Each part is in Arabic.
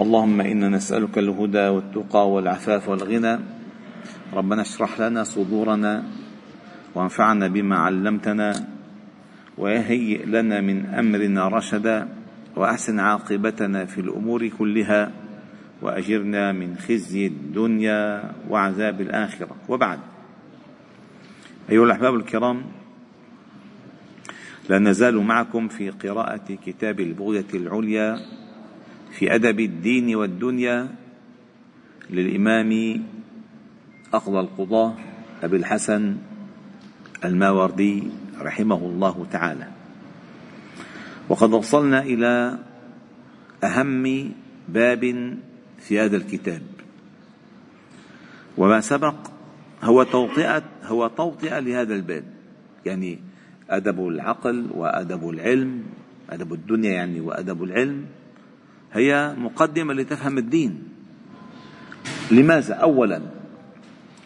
اللهم إنا نسألك الهدى والتقى والعفاف والغنى. ربنا اشرح لنا صدورنا وانفعنا بما علمتنا وهيئ لنا من أمرنا رشدا وأحسن عاقبتنا في الأمور كلها وأجرنا من خزي الدنيا وعذاب الآخرة. وبعد. أيها الأحباب الكرام لا نزال معكم في قراءة كتاب البغية العليا في أدب الدين والدنيا للإمام اقضى القضاة أبي الحسن الماوردي رحمه الله تعالى. وقد وصلنا إلى أهم باب في هذا الكتاب. وما سبق هو توطئة هو توطئة لهذا الباب. يعني أدب العقل وأدب العلم أدب الدنيا يعني وأدب العلم. هي مقدمة لتفهم الدين. لماذا؟ أولا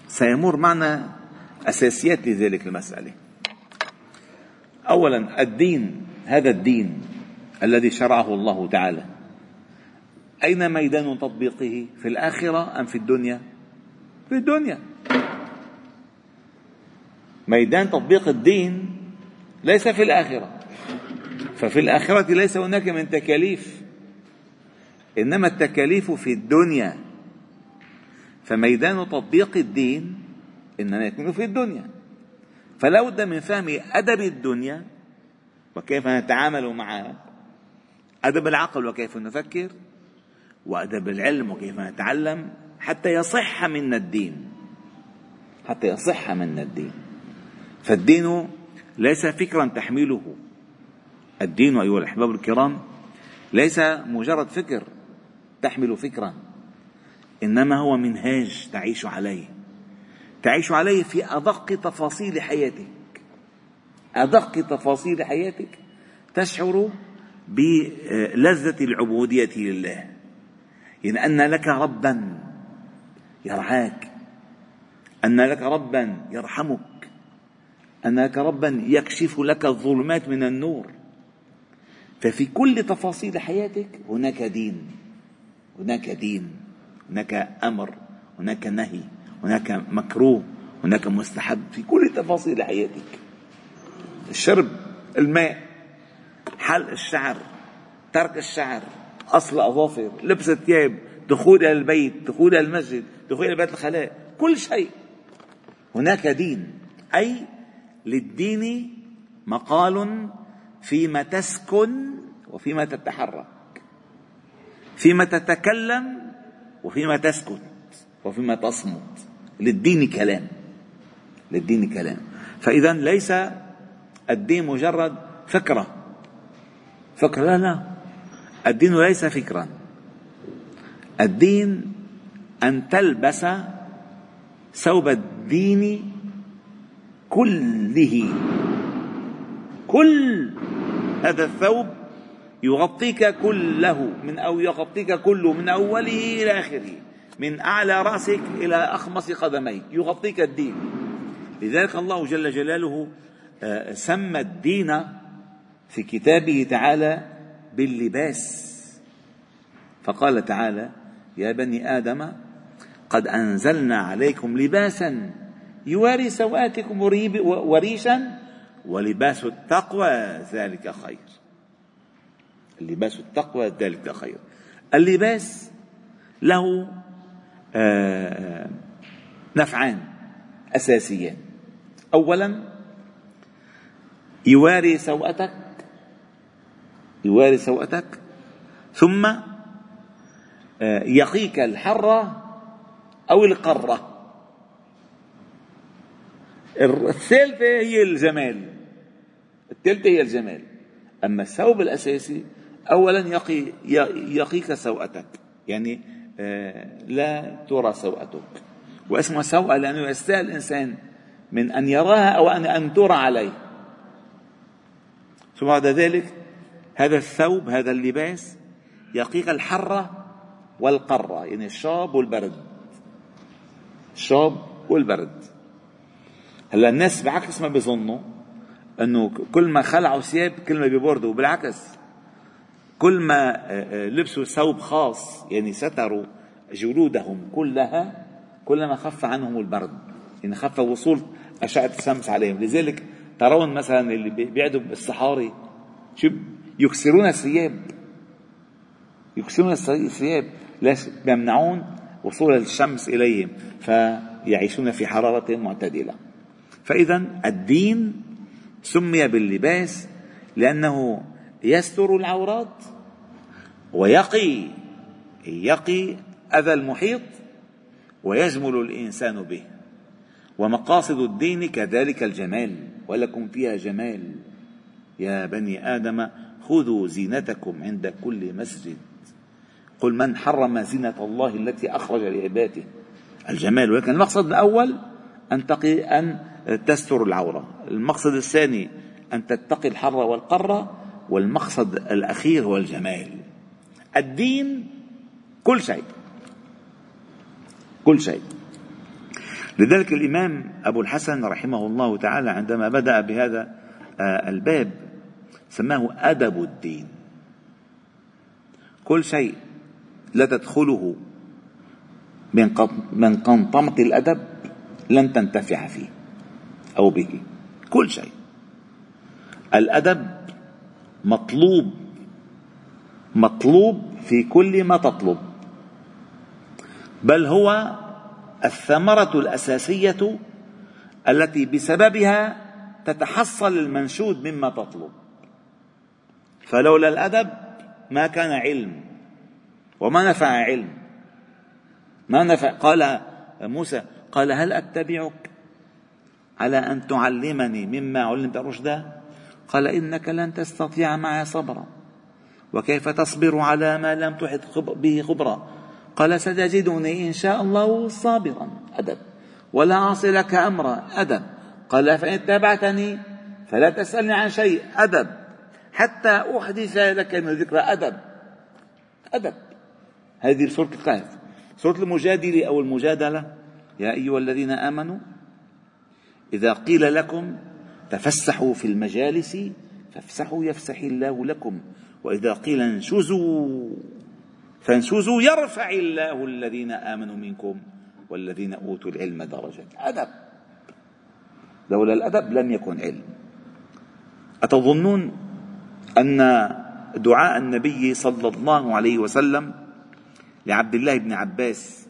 سيمر معنا أساسيات لذلك المسألة. أولا الدين هذا الدين الذي شرعه الله تعالى. أين ميدان تطبيقه؟ في الآخرة أم في الدنيا؟ في الدنيا. ميدان تطبيق الدين ليس في الآخرة. ففي الآخرة ليس هناك من تكاليف. إنما التكاليف في الدنيا. فميدان تطبيق الدين إنما يكون في الدنيا. فلا بد من فهم أدب الدنيا وكيف نتعامل معها أدب العقل وكيف نفكر وأدب العلم وكيف نتعلم حتى يصح منا الدين. حتى يصح منا الدين. فالدين ليس فكرا تحمله. الدين أيها الأحباب الكرام ليس مجرد فكر. تحمل فكرا إنما هو منهاج تعيش عليه. تعيش عليه في أدق تفاصيل حياتك. أدق تفاصيل حياتك تشعر بلذة العبودية لله. يعني أن لك ربا يرعاك. أن لك ربا يرحمك. أن لك ربا يكشف لك الظلمات من النور. ففي كل تفاصيل حياتك هناك دين. هناك دين هناك أمر هناك نهي هناك مكروه هناك مستحب في كل تفاصيل حياتك. الشرب الماء حلق الشعر ترك الشعر أصل أظافر لبس الثياب دخول إلى البيت دخول إلى المسجد دخول إلى بيت الخلاء كل شيء. هناك دين أي للدين مقال فيما تسكن وفيما تتحرك فيما تتكلم وفيما تسكت وفيما تصمت. للدين كلام. للدين كلام. فإذا ليس الدين مجرد فكرة. فكرة؟ لا لا. الدين ليس فكرا الدين أن تلبس ثوب الدين كله. كل هذا الثوب يغطيك كله من أو يغطيك كله من أوله إلى آخره من أعلى رأسك إلى أخمص قدميك يغطيك الدين. لذلك الله جل جلاله آه، سمى الدين في كتابه تعالى باللباس. فقال تعالى يا بني آدم قد أنزلنا عليكم لباسا يواري سوآتكم وريشا ولباس التقوى ذلك خير. اللباس التقوى ذلك خير. اللباس له آه، نفعان أساسيان. اولا يواري سوءتك يواري سوءتك ثم آه، يقيك الحر أو القرة الثالثة هي الجمال. الثالثة هي الجمال. أما الثوب الأساسي أولا يقي يقيك سوءتك. يعني آه، لا ترى سوءتك. واسمها سوءة لأنه يستاء الإنسان من أن يراها أو أن أن ترى عليه. ثم بعد ذلك هذا الثوب هذا اللباس يقيك الحرة والقرة يعني الشاب والبرد. الشاب والبرد. هلأ الناس بعكس ما بيظنوا أنه كل ما خلعوا ثياب كل ما بيبردوا بالعكس كل ما آه، آه، لبسوا ثوب خاص يعني ستروا جلودهم كلها كلما خف عنهم البرد. يعني خف وصول أشعة الشمس عليهم. لذلك ترون مثلا اللي بيعدوا بالصحاري شو يكسرون الثياب. يكسرون الثياب. ليش يمنعون وصول الشمس إليهم. فيعيشون في حرارة معتدلة. فإذا الدين سمي باللباس لأنه يستر العورات ويقي يقي أذى المحيط ويجمل الإنسان به. ومقاصد الدين كذلك الجمال ولكم فيها جمال. يا بني آدم خذوا زينتكم عند كل مسجد. قل من حرم زينة الله التي أخرج لعباده. الجمال ولكن المقصد الأول أن تقي أن تستر العورة. المقصد الثاني أن تتقي الحر والقرة والمقصد الأخير هو الجمال. الدين كل شيء. كل شيء. لذلك الإمام أبو الحسن رحمه الله تعالى عندما بدأ بهذا آه، الباب سماه أدب الدين. كل شيء لا تدخله من قنطمة الأدب لن تنتفع فيه أو به. كل شيء. الأدب مطلوب مطلوب في كل ما تطلب. بل هو الثمرة الأساسية التي بسببها تتحصل المنشود مما تطلب. فلولا الأدب ما كان علم وما نفع علم. ما نفع قال موسى قال هل أتبعك على أن تعلمني مما علمت رشدا قال إنك لن تستطيع معي صبرا. وكيف تصبر على ما لم تحط به خبرا؟ قال ستجدني إن شاء الله صابرا. أدب. ولا أعصي لك أمرا. أدب. قال فإن اتبعتني فلا تسألني عن شيء. أدب. حتى أحدث لك من ذكرى أدب. أدب. هذه سورة الكهف سورة المجادلة أو المجادلة. يا أيها الذين آمنوا إذا قيل لكم تفسحوا في المجالس فافسحوا يفسح الله لكم. وإذا قيل انشزوا فانشزوا يرفع الله الذين آمنوا منكم والذين أوتوا العلم درجات. أدب. لولا الأدب لم يكن علم. أتظنون أن دعاء النبي صلى الله عليه وسلم لعبد الله بن عباس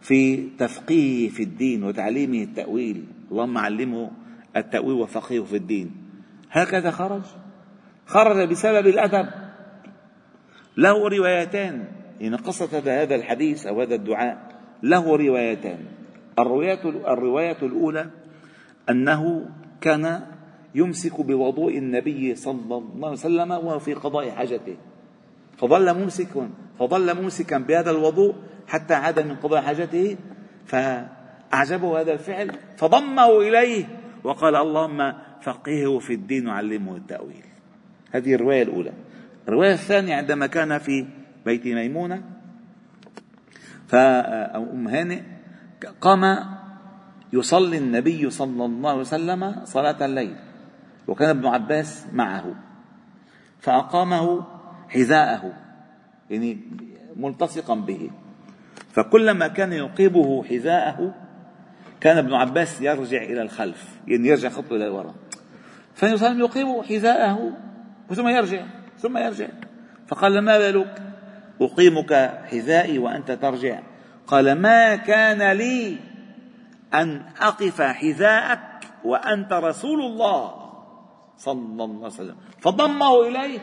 في تفقيهه في الدين وتعليمه التأويل اللهم علمه التأويل وفقهه في الدين. هكذا خرج. خرج بسبب الأدب. له روايتان. إن قصة هذا الحديث أو هذا الدعاء له روايتان. الرواية, الرواية الأولى أنه كان يمسك بوضوء النبي صلى الله عليه وسلم وهو في قضاء حاجته. فظل ممسكا فظل ممسكا بهذا الوضوء حتى عاد من قضاء حاجته فأعجبه هذا الفعل فضمه إليه وقال اللهم فقهه في الدين وعلمه التأويل. هذه الرواية الأولى. الرواية الثانية عندما كان في بيت ميمونة أو أم هانئ قام يصلي النبي صلى الله عليه وسلم صلاة الليل وكان ابن عباس معه فأقامه حذاءه يعني ملتصقا به فكلما كان يقيبه حذاءه كان ابن عباس يرجع إلى الخلف يعني يرجع خطوة إلى الوراء. فالنبي يقيم حذاءه ثم يرجع ثم يرجع. فقال ما بالك؟ أقيمك حذائي وأنت ترجع. قال ما كان لي أن أقف حذاءك وأنت رسول الله. صلى الله عليه وسلم. فضمه إليه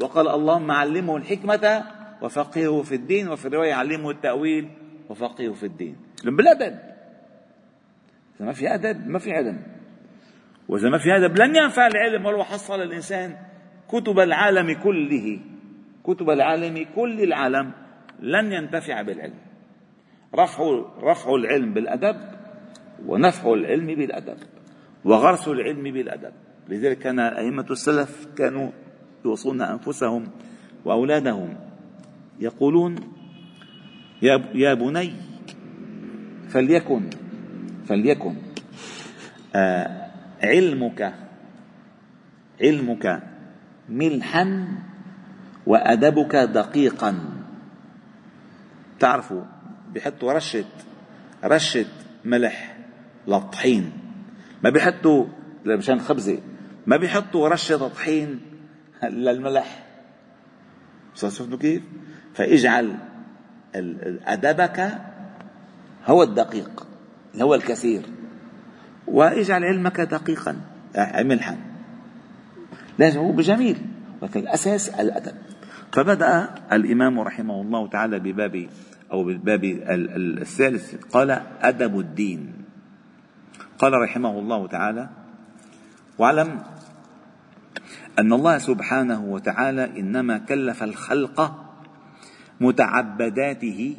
وقال اللهم علمه الحكمة وفقهه في الدين وفي الرواية علمه التأويل وفقهه في الدين. بالأدب إذا ما في أدب ما في علم. وإذا ما في أدب لن ينفع العلم ولو حصل الإنسان كتب العالم كله كتب العالم كل العالم لن ينتفع بالعلم. رفع رفع العلم بالأدب ونفع العلم بالأدب وغرس العلم بالأدب. لذلك كان أئمة السلف كانوا يوصون أنفسهم وأولادهم يقولون يا بني فليكن فليكن. آه علمك علمك ملحا وأدبك دقيقا. تعرفوا بيحطوا رشة رشة ملح للطحين ما بيحطوا مشان خبزة. ما بيحطوا رشة طحين للملح شفتوا كيف؟ فاجعل أدبك هو الدقيق. هو الكثير. واجعل علمك دقيقا. ملحا لازم هو بجميل ولكن الأساس الأدب. فبدأ الإمام رحمه الله تعالى بباب أو بالباب الثالث. قال أدب الدين. قال رحمه الله تعالى واعلم أن الله سبحانه وتعالى إنما كلف الخلق متعبداته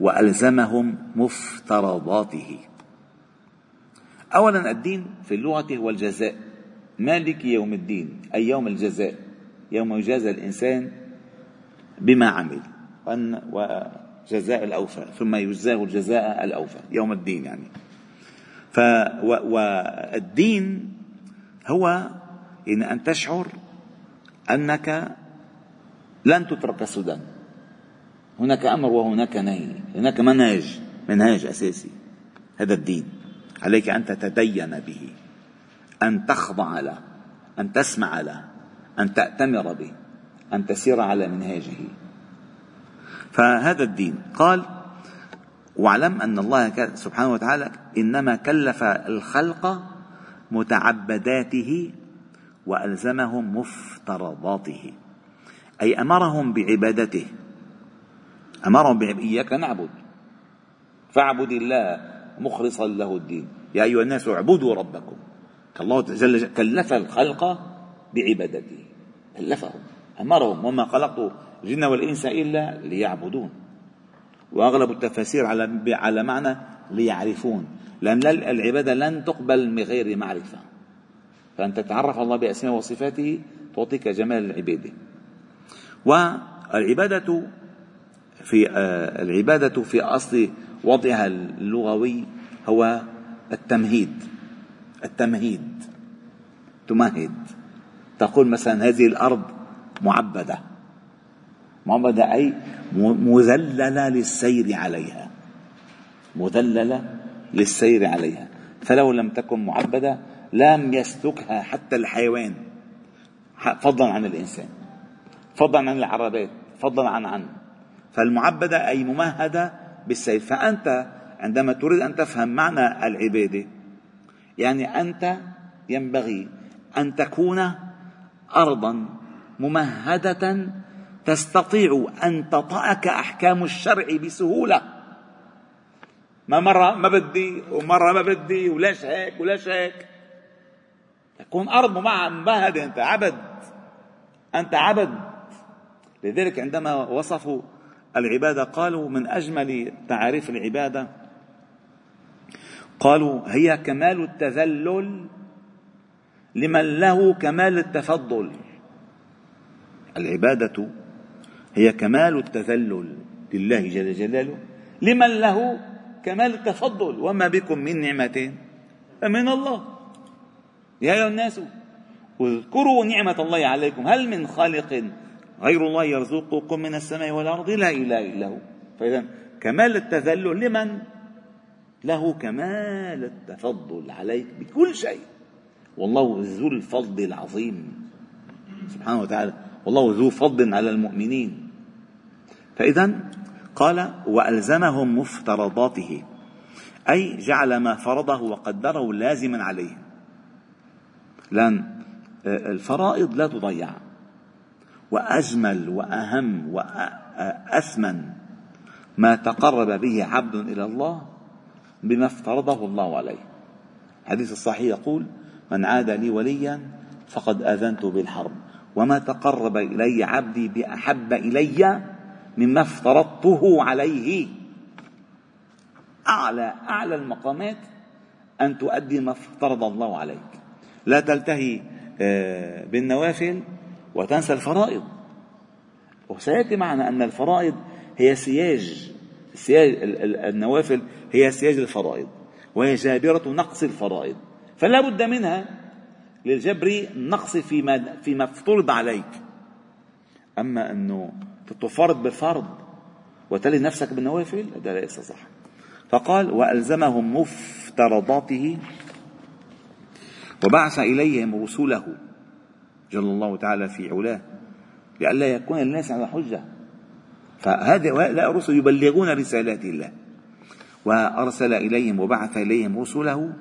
وألزمهم مفترضاته. أولا الدين في اللغة هو الجزاء. مالك يوم الدين أي يوم الجزاء. يوم يجازى الإنسان بما عمل. وجزاء الأوفى ثم يجزاه الجزاء الأوفى يوم الدين يعني. ف والدين هو إن أن تشعر أنك لن تترك سدى. هناك أمر وهناك نهي. هناك منهج منهاج أساسي. هذا الدين. عليك أن تتدين به. أن تخضع له. أن تسمع له. أن تأتمر به. أن تسير على منهاجه. فهذا الدين. قال واعلم أن الله سبحانه وتعالى إنما كلف الخلق متعبداته وألزمهم مفترضاته. أي أمرهم بعبادته. أمرهم بإياك إياك نعبد. فاعبد الله مخلصا له الدين. يا أيها الناس اعبدوا ربكم. الله جل كلف الخلق بعبادته. كلفهم أمرهم. وما خلقت الجن والإنس إلا ليعبدون. وأغلب التفاسير على على معنى ليعرفون. لأن العبادة لن تقبل من غير معرفة. فأن تتعرف الله بأسماء وصفاته تعطيك جمال العبادة. والعبادة في آه، العبادة في أصل وضعها اللغوي هو التمهيد. التمهيد. تمهد. تقول مثلا هذه الأرض معبدة. معبدة أي مذللة للسير عليها. مذللة للسير عليها. فلو لم تكن معبدة لم يسلكها حتى الحيوان. فضلا عن الإنسان. فضلا عن العربات فضلا عن عن فالمعبدة أي ممهدة بالسير فأنت عندما تريد أن تفهم معنى العبادة يعني أنت ينبغي أن تكون أرضا ممهدة تستطيع أن تطأك أحكام الشرع بسهولة. ما مرة ما بدي ومرة ما بدي وليش هيك وليش هيك. تكون أرض ممهدة. أنت عبد. أنت عبد. لذلك عندما وصفوا العبادة قالوا من أجمل تعاريف العبادة. قالوا هي كمال التذلل لمن له كمال التفضل. العبادة هي كمال التذلل لله جل جلاله لمن له كمال التفضل. وما بكم من نعمة فمن الله. يا أيها الناس اذكروا نعمة الله عليكم. هل من خالق غير الله يرزقكم من السماء والأرض لا إله إلا هو. فإذا كمال التذلل لمن؟ له كمال التفضل عليك بكل شيء. والله ذو الفضل العظيم. سبحانه وتعالى والله ذو فضل على المؤمنين. فإذا قال وألزمهم مفترضاته. أي جعل ما فرضه وقدره لازما عليهم لأن الفرائض لا تضيع. وأجمل وأهم وأثمن ما تقرب به عبد إلى الله بما افترضه الله عليه. حديث الصحيح يقول من عاد لي وليا فقد آذنت بالحرب وما تقرب إلي عبدي بأحب إلي مما افترضته عليه. أعلى أعلى المقامات أن تؤدي ما افترض الله عليك. لا تلتهي آه، بالنوافل وتنسى الفرائض. وسيأتي معنا أن الفرائض هي سياج سياج النوافل هي سياج الفرائض وهي جابرة نقص الفرائض. فلا بد منها للجبر نقص فيما فيما افترض عليك. أما أنه تفرض بالفرض وتلي نفسك بالنوافل هذا ليس صح. فقال وألزمهم مفترضاته وبعث إليهم رسله جل الله تعالى في علاه لئلا يكون الناس على حجة. فهذا هؤلاء الرسل يبلغون رسالات الله. وأرسل إليهم وبعث إليهم رسله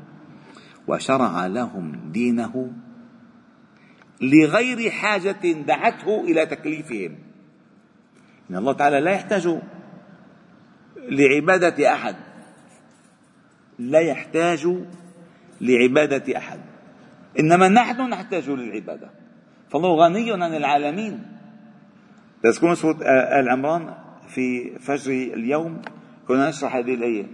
وشرع لهم دينه لغير حاجة دعته إلى تكليفهم. إن الله تعالى لا يحتاج لعبادة أحد. لا يحتاج لعبادة أحد. إنما نحن نحتاج للعبادة. فالله غني عن العالمين. تذكرون سورة آل عمران في فجر اليوم؟ كنا نشرح هذه الآية.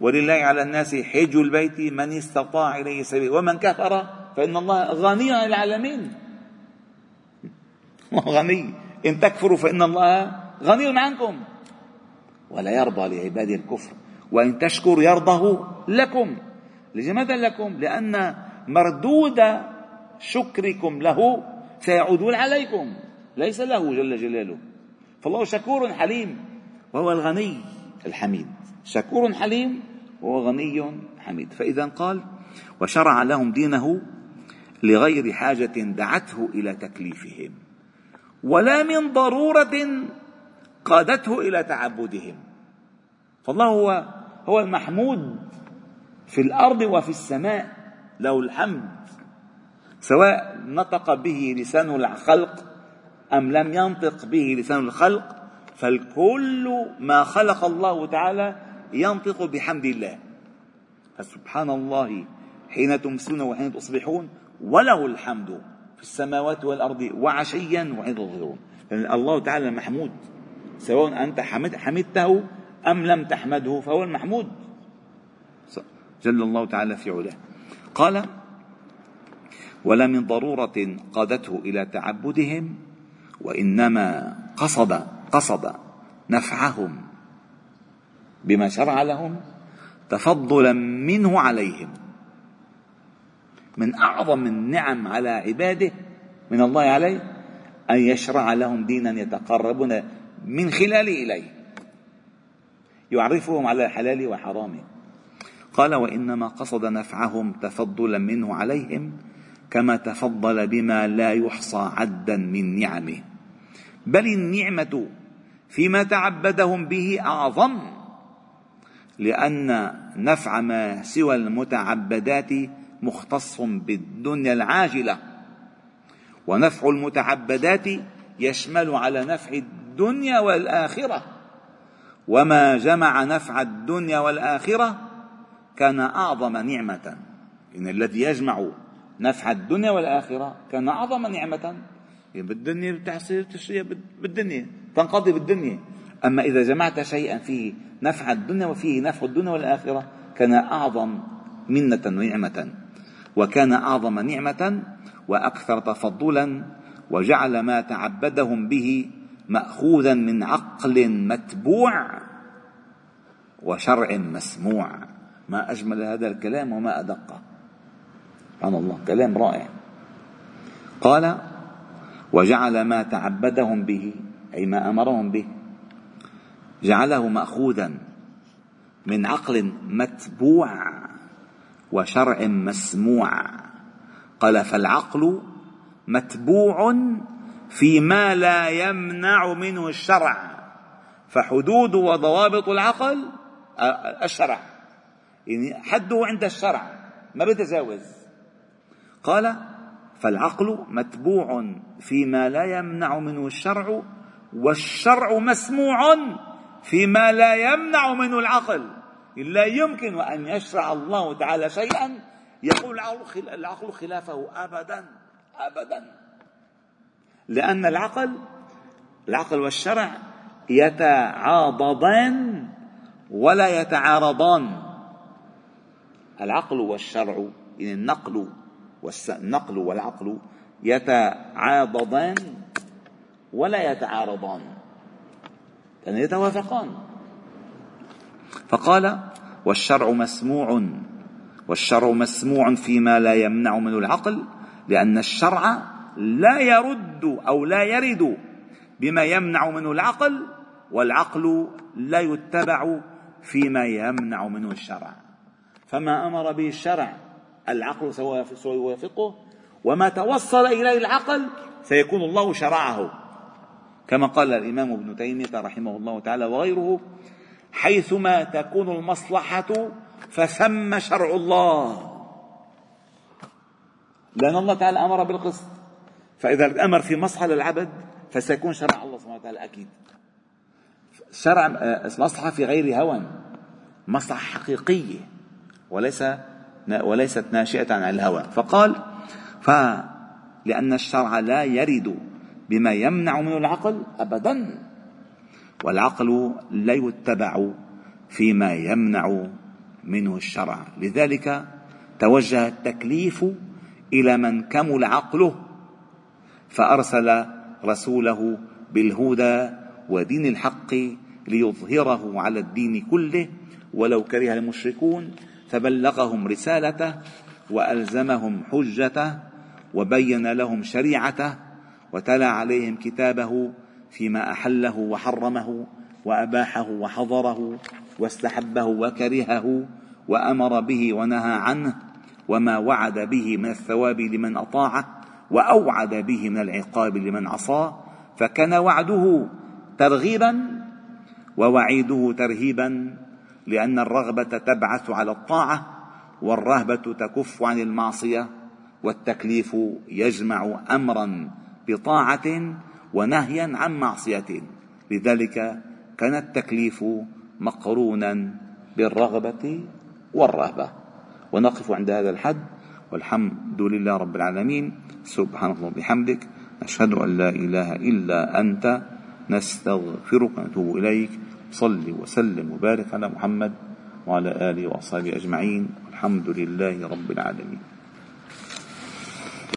ولله على الناس حج البيت من استطاع إليه سبيل. ومن كفر فإن الله غني عن العالمين. غني. إن تكفروا فإن الله غني عنكم. ولا يرضى لعباده الكفر. وإن تشكر يرضه لكم. لماذا لكم؟ لأن مردود شكركم له سيعودون عليكم. ليس له جل جلاله. فالله شكور حليم وهو الغني الحميد. شكور حليم وهو غني حميد. فإذا قال وشرع لهم دينه لغير حاجة دعته إلى تكليفهم ولا من ضرورة قادته إلى تعبدهم. فالله هو هو المحمود في الأرض وفي السماء له الحمد. سواء نطق به لسان الخلق أم لم ينطق به لسان الخلق فالكل ما خلق الله تعالى ينطق بحمد الله. فسبحان الله حين تمسون وحين تصبحون وله الحمد في السماوات والأرض وعشيا وحين تظهرون يعني الله تعالى محمود سواء أنت حمد حمدته أم لم تحمده فهو المحمود. جل الله تعالى في علاه. قال ولا من ضرورة قادته إلى تعبدهم وإنما قصد قصد نفعهم بما شرع لهم تفضلا منه عليهم. من أعظم النعم على عباده من الله عليه أن يشرع لهم دينا يتقربون من خلاله إليه. يعرفهم على حلاله وحرامه قال وإنما قصد نفعهم تفضلا منه عليهم كما تفضل بما لا يحصى عدا من نعمه. بل النعمة فيما تعبدهم به أعظم لأن نفع ما سوى المتعبدات مختص بالدنيا العاجلة ونفع المتعبدات يشمل على نفع الدنيا والآخرة. وما جمع نفع الدنيا والآخرة كان أعظم نعمة. إن الذي يجمع نفع الدنيا والآخرة. كان أعظم نعمة. بالدنيا تشتريها بالدنيا تنقضي بالدنيا. أما إذا جمعت شيئا فيه نفع الدنيا وفيه نفع الدنيا والآخرة كان أعظم منة ونعمة. وكان أعظم نعمة وأكثر تفضلا وجعل ما تعبدهم به مأخوذا من عقل متبوع وشرع مسموع. ما أجمل هذا الكلام وما أدقه سبحان الله كلام رائع. قال وجعل ما تعبدهم به أي ما أمرهم به جعله مأخوذا من عقل متبوع وشرع مسموع. قال فالعقل متبوع فيما لا يمنع منه الشرع فحدود وضوابط العقل الشرع. يعني حده عند الشرع ما بيتجاوز قال فالعقل متبوع فيما لا يمنع منه الشرع والشرع مسموع فيما لا يمنع منه العقل. لا يمكن أن يشرع الله تعالى شيئا يقول العقل خلافه ابدا ابدا. لأن العقل العقل والشرع يتعاضدان ولا يتعارضان. العقل والشرع يعني النقل والنقل والعقل يتعاضدان ولا يتعارضان لأن يتوافقان. فقال والشرع مسموع والشرع مسموع فيما لا يمنع منه العقل لأن الشرع لا يرد أو لا يرد بما يمنع منه العقل والعقل لا يتبع فيما يمنع منه الشرع. فما أمر به الشرع العقل سيوافقه وما توصل اليه العقل سيكون الله شرعه. كما قال الإمام ابن تيمية رحمه الله تعالى وغيره حيثما تكون المصلحة فثم شرع الله. لأن الله تعالى أمر بالقسط. فإذا الأمر في مصلحة للعبد فسيكون شرع الله سبحانه وتعالى أكيد. شرع آه، مصلحة في غير هوى مصلحة حقيقية وليس وليست ناشئة عن الهوى. فقال فلأن الشرع لا يرد بما يمنع منه العقل أبدا. والعقل لا يتبع فيما يمنع منه الشرع. لذلك توجه التكليف إلى من كمل عقله. فأرسل رسوله بالهدى ودين الحق ليظهره على الدين كله. ولو كره المشركون فبلغهم رسالته وألزمهم حجته وبين لهم شريعته وتلا عليهم كتابه فيما أحله وحرمه وأباحه وحظره واستحبه وكرهه وأمر به ونهى عنه وما وعد به من الثواب لمن أطاعه وأوعد به من العقاب لمن عصاه فكان وعده ترغيبا ووعيده ترهيبا لأن الرغبة تبعث على الطاعة والرهبة تكف عن المعصية والتكليف يجمع أمرا بطاعة ونهيا عن معصية. لذلك كان التكليف مقرونا بالرغبة والرهبة. ونقف عند هذا الحد. والحمد لله رب العالمين. سبحانك اللهم وبحمدك. نشهد أن لا إله إلا أنت. نستغفرك ونتوب إليك. صل وسلم وبارك على محمد وعلى آله وأصحابه أجمعين والحمد لله رب العالمين.